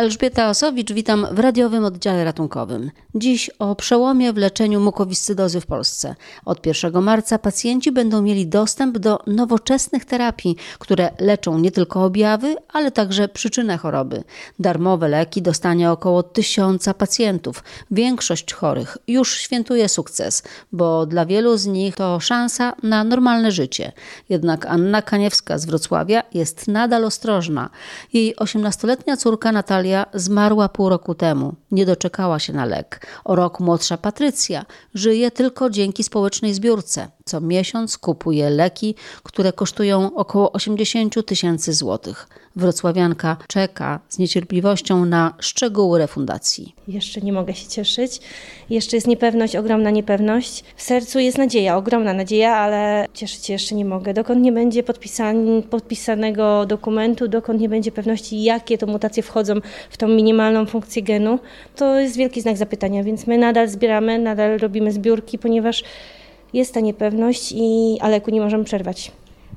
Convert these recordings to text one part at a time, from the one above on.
Elżbieta Osowicz, witam w radiowym oddziale ratunkowym. Dziś o przełomie w leczeniu mukowiscydozy w Polsce. Od 1 marca pacjenci będą mieli dostęp do nowoczesnych terapii, które leczą nie tylko objawy, ale także przyczynę choroby. Darmowe leki dostanie około tysiąca pacjentów. Większość chorych już świętuje sukces, bo dla wielu z nich to szansa na normalne życie. Jednak Anna Kaniewska z Wrocławia jest nadal ostrożna. Jej 18-letnia córka Natalia zmarła pół roku temu. Nie doczekała się na lek. O rok młodsza Patrycja żyje tylko dzięki społecznej zbiórce. Co miesiąc kupuje leki, które kosztują około 80 tysięcy złotych. Wrocławianka czeka z niecierpliwością na szczegóły refundacji. Jeszcze nie mogę się cieszyć. Jeszcze jest niepewność, ogromna niepewność. W sercu jest nadzieja, ogromna nadzieja, ale cieszyć się jeszcze nie mogę. Dokąd nie będzie podpisan podpisanego dokumentu, dokąd nie będzie pewności, jakie to mutacje wchodzą w tą minimalną funkcję genu, to jest wielki znak zapytania, więc my nadal zbieramy, nadal robimy zbiórki, ponieważ jest ta niepewność, i, ale leku nie możemy przerwać.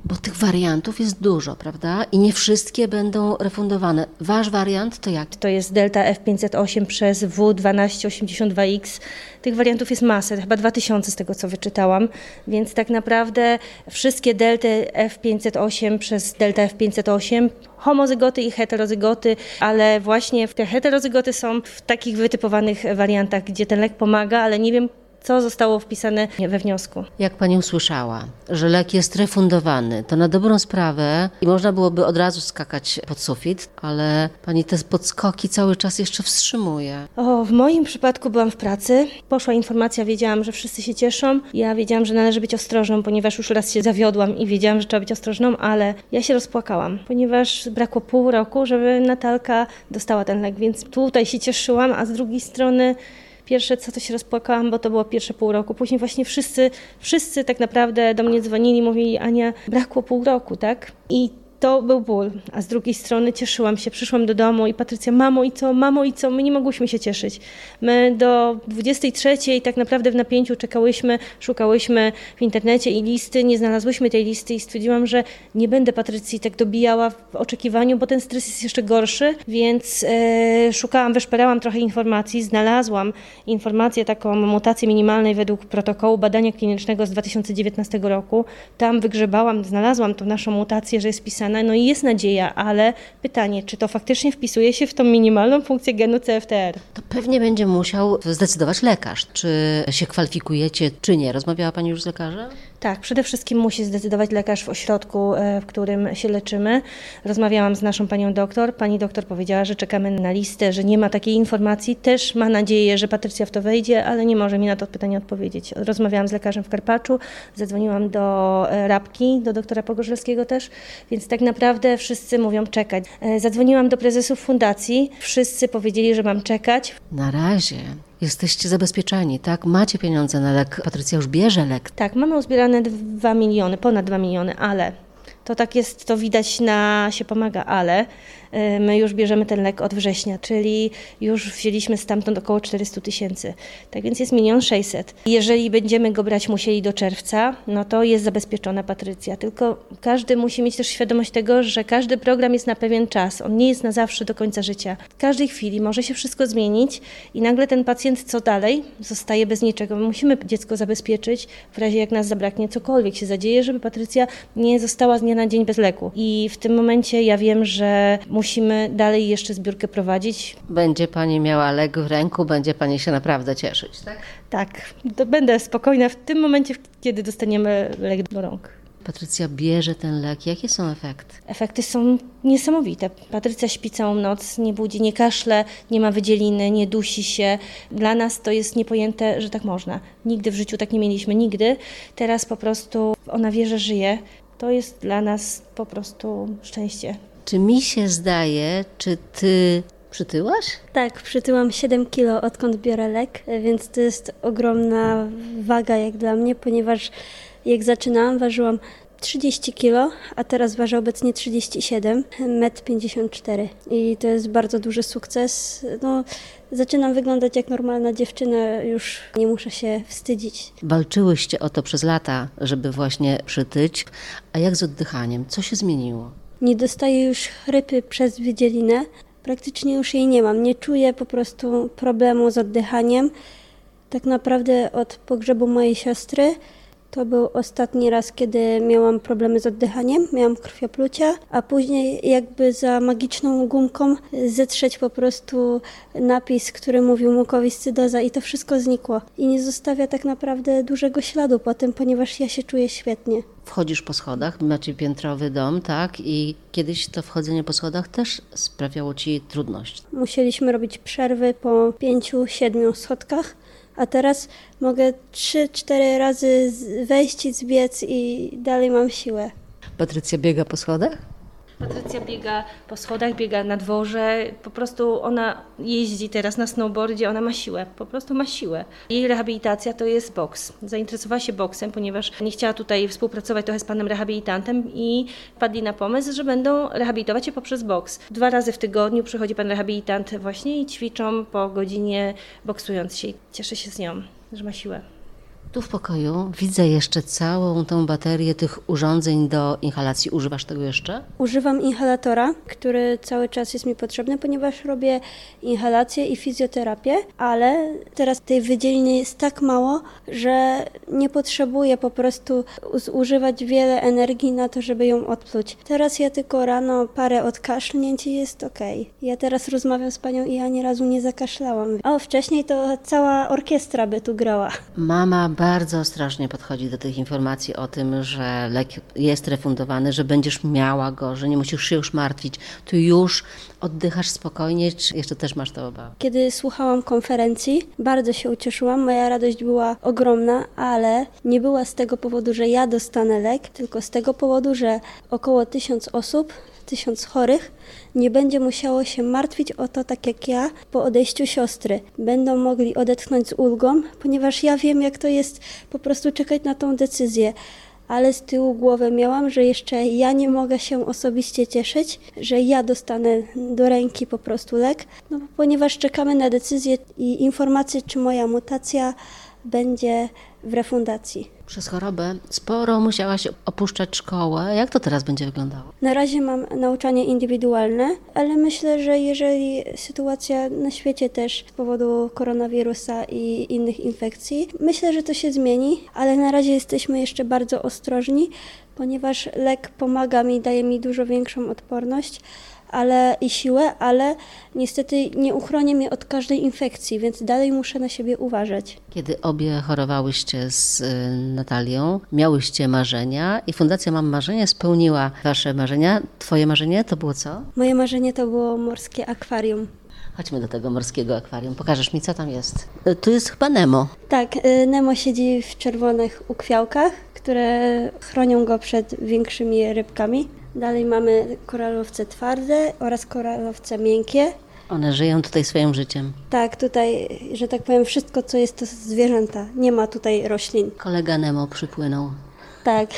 Bo tych wariantów jest dużo, prawda? I nie wszystkie będą refundowane. Wasz wariant to jak? To jest Delta F508 przez W1282X. Tych wariantów jest masę, chyba 2000 z tego co wyczytałam, więc tak naprawdę wszystkie Delty F508 przez Delta F508 homozygoty i heterozygoty, ale właśnie te heterozygoty są w takich wytypowanych wariantach, gdzie ten lek pomaga, ale nie wiem co zostało wpisane we wniosku. Jak pani usłyszała, że lek jest refundowany, to na dobrą sprawę i można byłoby od razu skakać pod sufit, ale pani te podskoki cały czas jeszcze wstrzymuje. O, w moim przypadku byłam w pracy. Poszła informacja, wiedziałam, że wszyscy się cieszą. Ja wiedziałam, że należy być ostrożną, ponieważ już raz się zawiodłam i wiedziałam, że trzeba być ostrożną, ale ja się rozpłakałam, ponieważ brakło pół roku, żeby Natalka dostała ten lek, więc tutaj się cieszyłam, a z drugiej strony Pierwsze co to się rozpłakałam, bo to było pierwsze pół roku. Później właśnie wszyscy, wszyscy tak naprawdę do mnie dzwonili, mówili Ania, brakło pół roku, tak? I to był ból, a z drugiej strony cieszyłam się, przyszłam do domu i Patrycja, mamo i co, mamo i co, my nie mogłyśmy się cieszyć. My do 23 tak naprawdę w napięciu czekałyśmy, szukałyśmy w internecie i listy, nie znalazłyśmy tej listy i stwierdziłam, że nie będę Patrycji tak dobijała w oczekiwaniu, bo ten stres jest jeszcze gorszy, więc e, szukałam, wyszperałam trochę informacji, znalazłam informację taką mutację minimalnej według protokołu badania klinicznego z 2019 roku. Tam wygrzebałam, znalazłam tą naszą mutację, że jest wpisana no i jest nadzieja, ale pytanie, czy to faktycznie wpisuje się w tą minimalną funkcję genu CFTR? To pewnie będzie musiał zdecydować lekarz, czy się kwalifikujecie, czy nie. Rozmawiała Pani już z lekarzem? Tak, przede wszystkim musi zdecydować lekarz w ośrodku, e, w którym się leczymy. Rozmawiałam z naszą panią doktor. Pani doktor powiedziała, że czekamy na listę, że nie ma takiej informacji. Też ma nadzieję, że Patrycja w to wejdzie, ale nie może mi na to pytanie odpowiedzieć. Rozmawiałam z lekarzem w Karpaczu, zadzwoniłam do e, Rabki, do doktora Pogorzelskiego też, więc tak naprawdę wszyscy mówią czekać. E, zadzwoniłam do prezesów fundacji, wszyscy powiedzieli, że mam czekać. Na razie jesteście zabezpieczeni, tak? Macie pieniądze na lek. Patrycja już bierze lek. Tak, mamy uzbierane 2 miliony, ponad 2 miliony, ale to tak jest, to widać na się pomaga, ale my już bierzemy ten lek od września, czyli już wzięliśmy stamtąd około 400 tysięcy. Tak więc jest milion 600. Jeżeli będziemy go brać musieli do czerwca, no to jest zabezpieczona Patrycja. Tylko każdy musi mieć też świadomość tego, że każdy program jest na pewien czas. On nie jest na zawsze do końca życia. W każdej chwili może się wszystko zmienić i nagle ten pacjent co dalej? Zostaje bez niczego. My musimy dziecko zabezpieczyć w razie jak nas zabraknie cokolwiek się zadzieje, żeby Patrycja nie została z dnia na dzień bez leku. I w tym momencie ja wiem, że musimy dalej jeszcze zbiórkę prowadzić. Będzie Pani miała lek w ręku, będzie Pani się naprawdę cieszyć, tak? Tak, będę spokojna w tym momencie, kiedy dostaniemy lek do rąk. Patrycja bierze ten lek. Jakie są efekty? Efekty są niesamowite. Patrycja śpi całą noc, nie budzi, nie kaszle, nie ma wydzieliny, nie dusi się. Dla nas to jest niepojęte, że tak można. Nigdy w życiu tak nie mieliśmy, nigdy. Teraz po prostu ona wie, że żyje. To jest dla nas po prostu szczęście. Czy mi się zdaje, czy ty przytyłaś? Tak, przytyłam 7 kilo odkąd biorę lek, więc to jest ogromna waga jak dla mnie, ponieważ jak zaczynałam ważyłam 30 kg, a teraz ważę obecnie 37, 1,54 m. I to jest bardzo duży sukces. No, zaczynam wyglądać jak normalna dziewczyna, już nie muszę się wstydzić. Walczyłyście o to przez lata, żeby właśnie przytyć. A jak z oddychaniem? Co się zmieniło? Nie dostaję już chrypy przez wydzielinę. Praktycznie już jej nie mam. Nie czuję po prostu problemu z oddychaniem. Tak naprawdę od pogrzebu mojej siostry to był ostatni raz, kiedy miałam problemy z oddychaniem, miałam krwioplucia, a później jakby za magiczną gumką zetrzeć po prostu napis, który mówił mukowiscydoza i to wszystko znikło. I nie zostawia tak naprawdę dużego śladu po tym, ponieważ ja się czuję świetnie. Wchodzisz po schodach, macie piętrowy dom, tak? I kiedyś to wchodzenie po schodach też sprawiało ci trudność. Musieliśmy robić przerwy po pięciu, siedmiu schodkach, a teraz mogę trzy, cztery razy z- wejść i zbiec i dalej mam siłę. Patrycja biega po schodach? Patrycja biega po schodach, biega na dworze, po prostu ona jeździ teraz na snowboardzie, ona ma siłę, po prostu ma siłę. Jej rehabilitacja to jest boks. Zainteresowała się boksem, ponieważ nie chciała tutaj współpracować trochę z panem rehabilitantem i wpadli na pomysł, że będą rehabilitować się poprzez boks. Dwa razy w tygodniu przychodzi pan rehabilitant właśnie i ćwiczą po godzinie boksując się. Cieszę się z nią, że ma siłę. Tu w pokoju widzę jeszcze całą tą baterię tych urządzeń do inhalacji. Używasz tego jeszcze? Używam inhalatora, który cały czas jest mi potrzebny, ponieważ robię inhalację i fizjoterapię, ale teraz tej wydzieliny jest tak mało, że nie potrzebuję po prostu zużywać wiele energii na to, żeby ją odpluć. Teraz ja tylko rano parę odkaszlnięć i jest ok. Ja teraz rozmawiam z panią i ja ani razu nie zakaszlałam. A wcześniej to cała orkiestra by tu grała. Mama bardzo ostrożnie podchodzi do tych informacji o tym, że lek jest refundowany, że będziesz miała go, że nie musisz się już martwić. Tu już oddychasz spokojnie, czy jeszcze też masz to obawy? Kiedy słuchałam konferencji, bardzo się ucieszyłam. Moja radość była ogromna, ale nie była z tego powodu, że ja dostanę lek, tylko z tego powodu, że około tysiąc osób, tysiąc chorych nie będzie musiało się martwić o to tak jak ja po odejściu siostry. Będą mogli odetchnąć z ulgą, ponieważ ja wiem, jak to jest po prostu czekać na tą decyzję ale z tyłu głowy miałam, że jeszcze ja nie mogę się osobiście cieszyć, że ja dostanę do ręki po prostu lek, no ponieważ czekamy na decyzję i informację, czy moja mutacja będzie w refundacji. Przez chorobę sporo musiałaś opuszczać szkołę. Jak to teraz będzie wyglądało? Na razie mam nauczanie indywidualne, ale myślę, że jeżeli sytuacja na świecie też z powodu koronawirusa i innych infekcji, myślę, że to się zmieni, ale na razie jesteśmy jeszcze bardzo ostrożni, ponieważ lek pomaga mi, daje mi dużo większą odporność ale i siłę, ale niestety nie uchroni mnie od każdej infekcji, więc dalej muszę na siebie uważać. Kiedy obie chorowałyście z y, Natalią, miałyście marzenia i Fundacja Mam Marzenie spełniła wasze marzenia. Twoje marzenie to było co? Moje marzenie to było morskie akwarium. Chodźmy do tego morskiego akwarium. Pokażesz mi, co tam jest. Y, Tu jest chyba Nemo. Tak, y, Nemo siedzi w czerwonych ukwiałkach, które chronią go przed większymi rybkami. Dalej mamy koralowce twarde oraz koralowce miękkie. One żyją tutaj swoim życiem. Tak, tutaj, że tak powiem, wszystko co jest to zwierzęta. Nie ma tutaj roślin. Kolega Nemo przypłynął. Tak,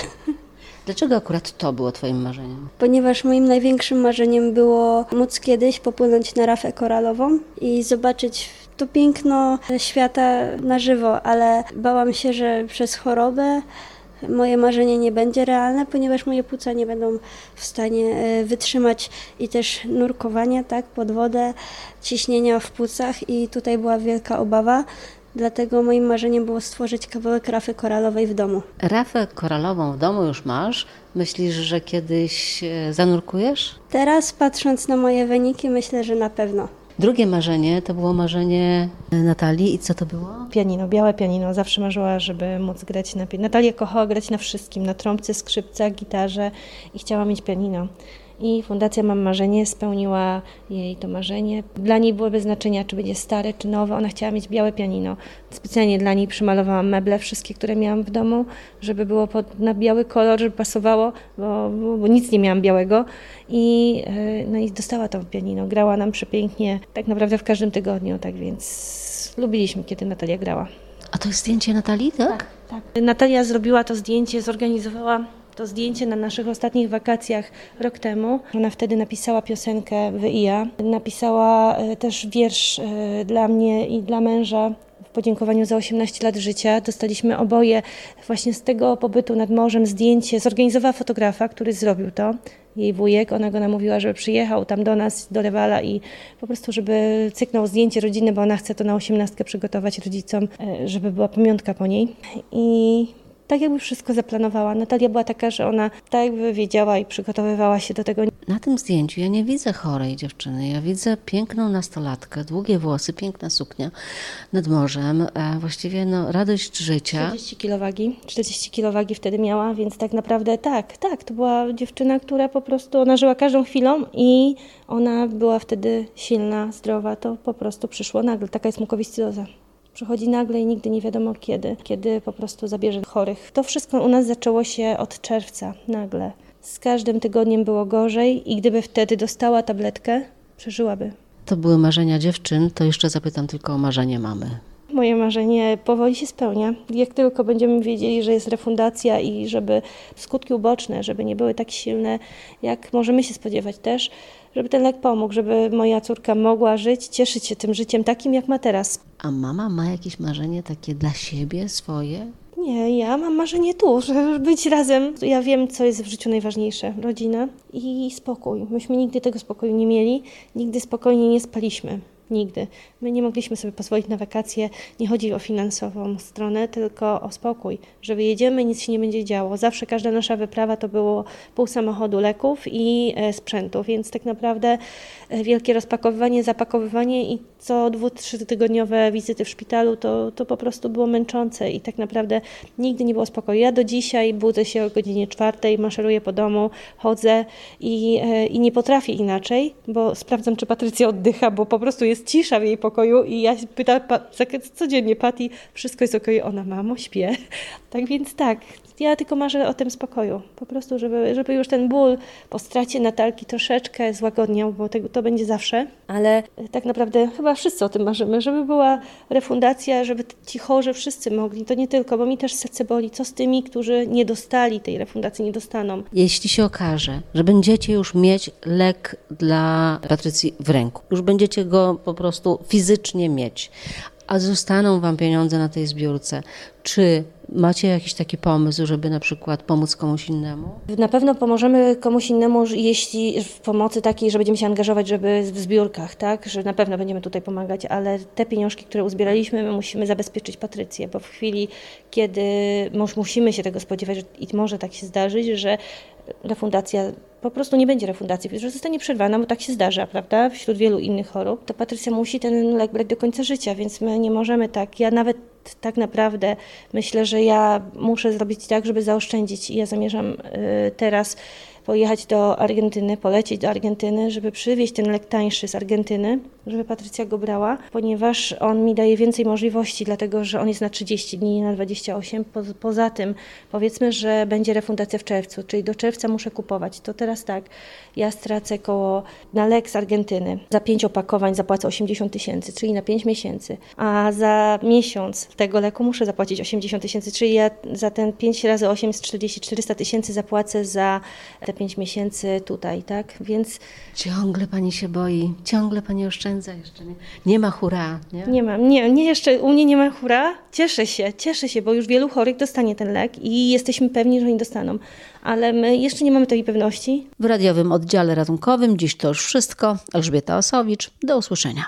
Dlaczego akurat to było twoim marzeniem? ponieważ moim największym marzeniem było móc kiedyś popłynąć na rafę koralową i zobaczyć to piękno świata na żywo, ale bałam się, że przez chorobę moje marzenie nie będzie realne, ponieważ moje płuca nie będą w stanie e, wytrzymać i też nurkowania tak, pod wodę, ciśnienia w płucach i tutaj była wielka obawa. Dlatego moim marzeniem było stworzyć kawałek rafy koralowej w domu. Rafę koralową w domu już masz. Myślisz, że kiedyś e, zanurkujesz? Teraz patrząc na moje wyniki, myślę, że na pewno. Drugie marzenie to było marzenie Natalii. I co to było? Pianino, białe pianino. Zawsze marzyła, żeby móc grać na pianino. Natalia kochała grać na wszystkim, na trąbce, skrzypcach, gitarze i chciała mieć pianino. I Fundacja Mam Marzenie spełniła jej to marzenie. Dla niej było bez znaczenia, czy będzie stare, czy nowe. Ona chciała mieć białe pianino. Specjalnie dla niej przymalowałam meble, wszystkie, które miałam w domu, żeby było pod, na biały kolor, żeby pasowało, bo, bo, bo nic nie miałam białego. I, e, no i dostała to pianino. Grała nam przepięknie, tak naprawdę w każdym tygodniu, tak więc lubiliśmy, kiedy Natalia grała. A to jest zdjęcie Natalii, tak? Tak. Natalia zrobiła to zdjęcie, zorganizowała to zdjęcie na naszych ostatnich wakacjach rok temu. Ona wtedy napisała piosenkę Wyija. Napisała e, też wiersz e, dla mnie i dla męża w podziękowaniu za 18 lat życia. Dostaliśmy oboje właśnie z tego pobytu nad morzem zdjęcie. Zorganizowała fotografa, który zrobił to. jej wujek, ona go namówiła, żeby przyjechał tam do nas, do Rewala i po prostu, żeby cyknął zdjęcie rodziny, bo ona chce to na osiemnastkę przygotować rodzicom, e, żeby była pamiątka po niej. I tak jakby wszystko zaplanowała. Natalia była taka, że ona tak jakby wiedziała i przygotowywała się do tego. Na tym zdjęciu ja nie widzę chorej dziewczyny. Ja widzę piękną nastolatkę, długie włosy, piękna suknia nad morzem. A właściwie no, radość życia. 40 kg wagi, 40 kg wagi wtedy miała, więc tak naprawdę tak, tak, to była dziewczyna, która po prostu, ona żyła każdą chwilą i ona była wtedy silna, zdrowa, to po prostu przyszło nagle, taka jest mukowiscydoza. Przychodzi nagle i nigdy nie wiadomo kiedy, kiedy po prostu zabierze chorych. To wszystko u nas zaczęło się od czerwca, nagle. Z każdym tygodniem było gorzej i gdyby wtedy dostała tabletkę, przeżyłaby. To były marzenia dziewczyn, to jeszcze zapytam tylko o marzenie mamy. Moje marzenie powoli się spełnia. Jak tylko będziemy wiedzieli, że jest refundacja i żeby skutki uboczne, żeby nie były tak silne, jak możemy się spodziewać też, żeby ten lek pomógł, żeby moja córka mogła żyć, cieszyć się tym życiem takim, jak ma teraz. A mama ma jakieś marzenie takie dla siebie, swoje? Nie, ja mam marzenie tu, żeby być razem. Ja wiem, co jest w życiu najważniejsze. Rodzina i spokój. Myśmy nigdy tego spokoju nie mieli, nigdy spokojnie nie spaliśmy. Nigdy. My nie mogliśmy sobie pozwolić na wakacje. Nie chodzi o finansową stronę, tylko o spokój. Że wyjedziemy, nic się nie będzie działo. Zawsze każda nasza wyprawa to było pół samochodu leków i e, sprzętu, więc tak naprawdę e, wielkie rozpakowywanie, zapakowywanie i co dwu, tygodniowe wizyty w szpitalu to, to po prostu było męczące i tak naprawdę nigdy nie było spokoju. Ja do dzisiaj budzę się o godzinie czwartej, maszeruję po domu, chodzę i, e, i nie potrafię inaczej, bo sprawdzam, czy Patrycja oddycha, bo po prostu jest cisza w jej pokoju i ja pytam codziennie Pati, wszystko jest okej, ona mamo, śpię. Tak więc tak, ja tylko marzę o tym spokoju. Po prostu, żeby, żeby już ten ból po stracie Natalki troszeczkę złagodniał, bo tego, to będzie zawsze. Ale tak naprawdę chyba wszyscy o tym marzymy, żeby była refundacja, żeby ci chorzy wszyscy mogli. To nie tylko, bo mi też serce boli. Co z tymi, którzy nie dostali tej refundacji, nie dostaną? Jeśli się okaże, że będziecie już mieć lek dla Patrycji w ręku, już będziecie go po prostu fizycznie mieć, a zostaną Wam pieniądze na tej zbiórce, czy macie jakiś taki pomysł, żeby na przykład pomóc komuś innemu? Na pewno pomożemy komuś innemu, jeśli w pomocy takiej, że będziemy się angażować, żeby w zbiórkach, tak, że na pewno będziemy tutaj pomagać, ale te pieniążki, które uzbieraliśmy, my musimy zabezpieczyć Patrycję, bo w chwili, kiedy musimy się tego spodziewać i może tak się zdarzyć, że refundacja po prostu nie będzie refundacji, że zostanie przerwana, bo tak się zdarza, prawda, wśród wielu innych chorób, to Patrycja musi ten lek brać do końca życia, więc my nie możemy tak, ja nawet tak naprawdę myślę, że ja muszę zrobić tak, żeby zaoszczędzić i ja zamierzam y, teraz pojechać do Argentyny, polecieć do Argentyny, żeby przywieźć ten lek tańszy z Argentyny, żeby Patrycja go brała, ponieważ on mi daje więcej możliwości, dlatego że on jest na 30 dni, na 28. Po, poza tym powiedzmy, że będzie refundacja w czerwcu, czyli do czerwca muszę kupować. To teraz tak, ja stracę koło na lek z Argentyny. Za 5 opakowań zapłacę 80 tysięcy, czyli na 5 miesięcy, a za miesiąc tego leku muszę zapłacić 80 tysięcy, czyli ja za ten 5 razy 8 jest 40, 400 tysięcy zapłacę za te 5 miesięcy tutaj, tak? Więc ciągle pani się boi, ciągle pani oszczędza jeszcze. Nie, nie ma hura, nie? Nie mam, nie, nie jeszcze, u mnie nie ma hura. Cieszę się, cieszę się, bo już wielu chorych dostanie ten lek i jesteśmy pewni, że oni dostaną. Ale my jeszcze nie mamy tej pewności. W radiowym oddziale ratunkowym dziś to już wszystko. Elżbieta Osowicz, do usłyszenia.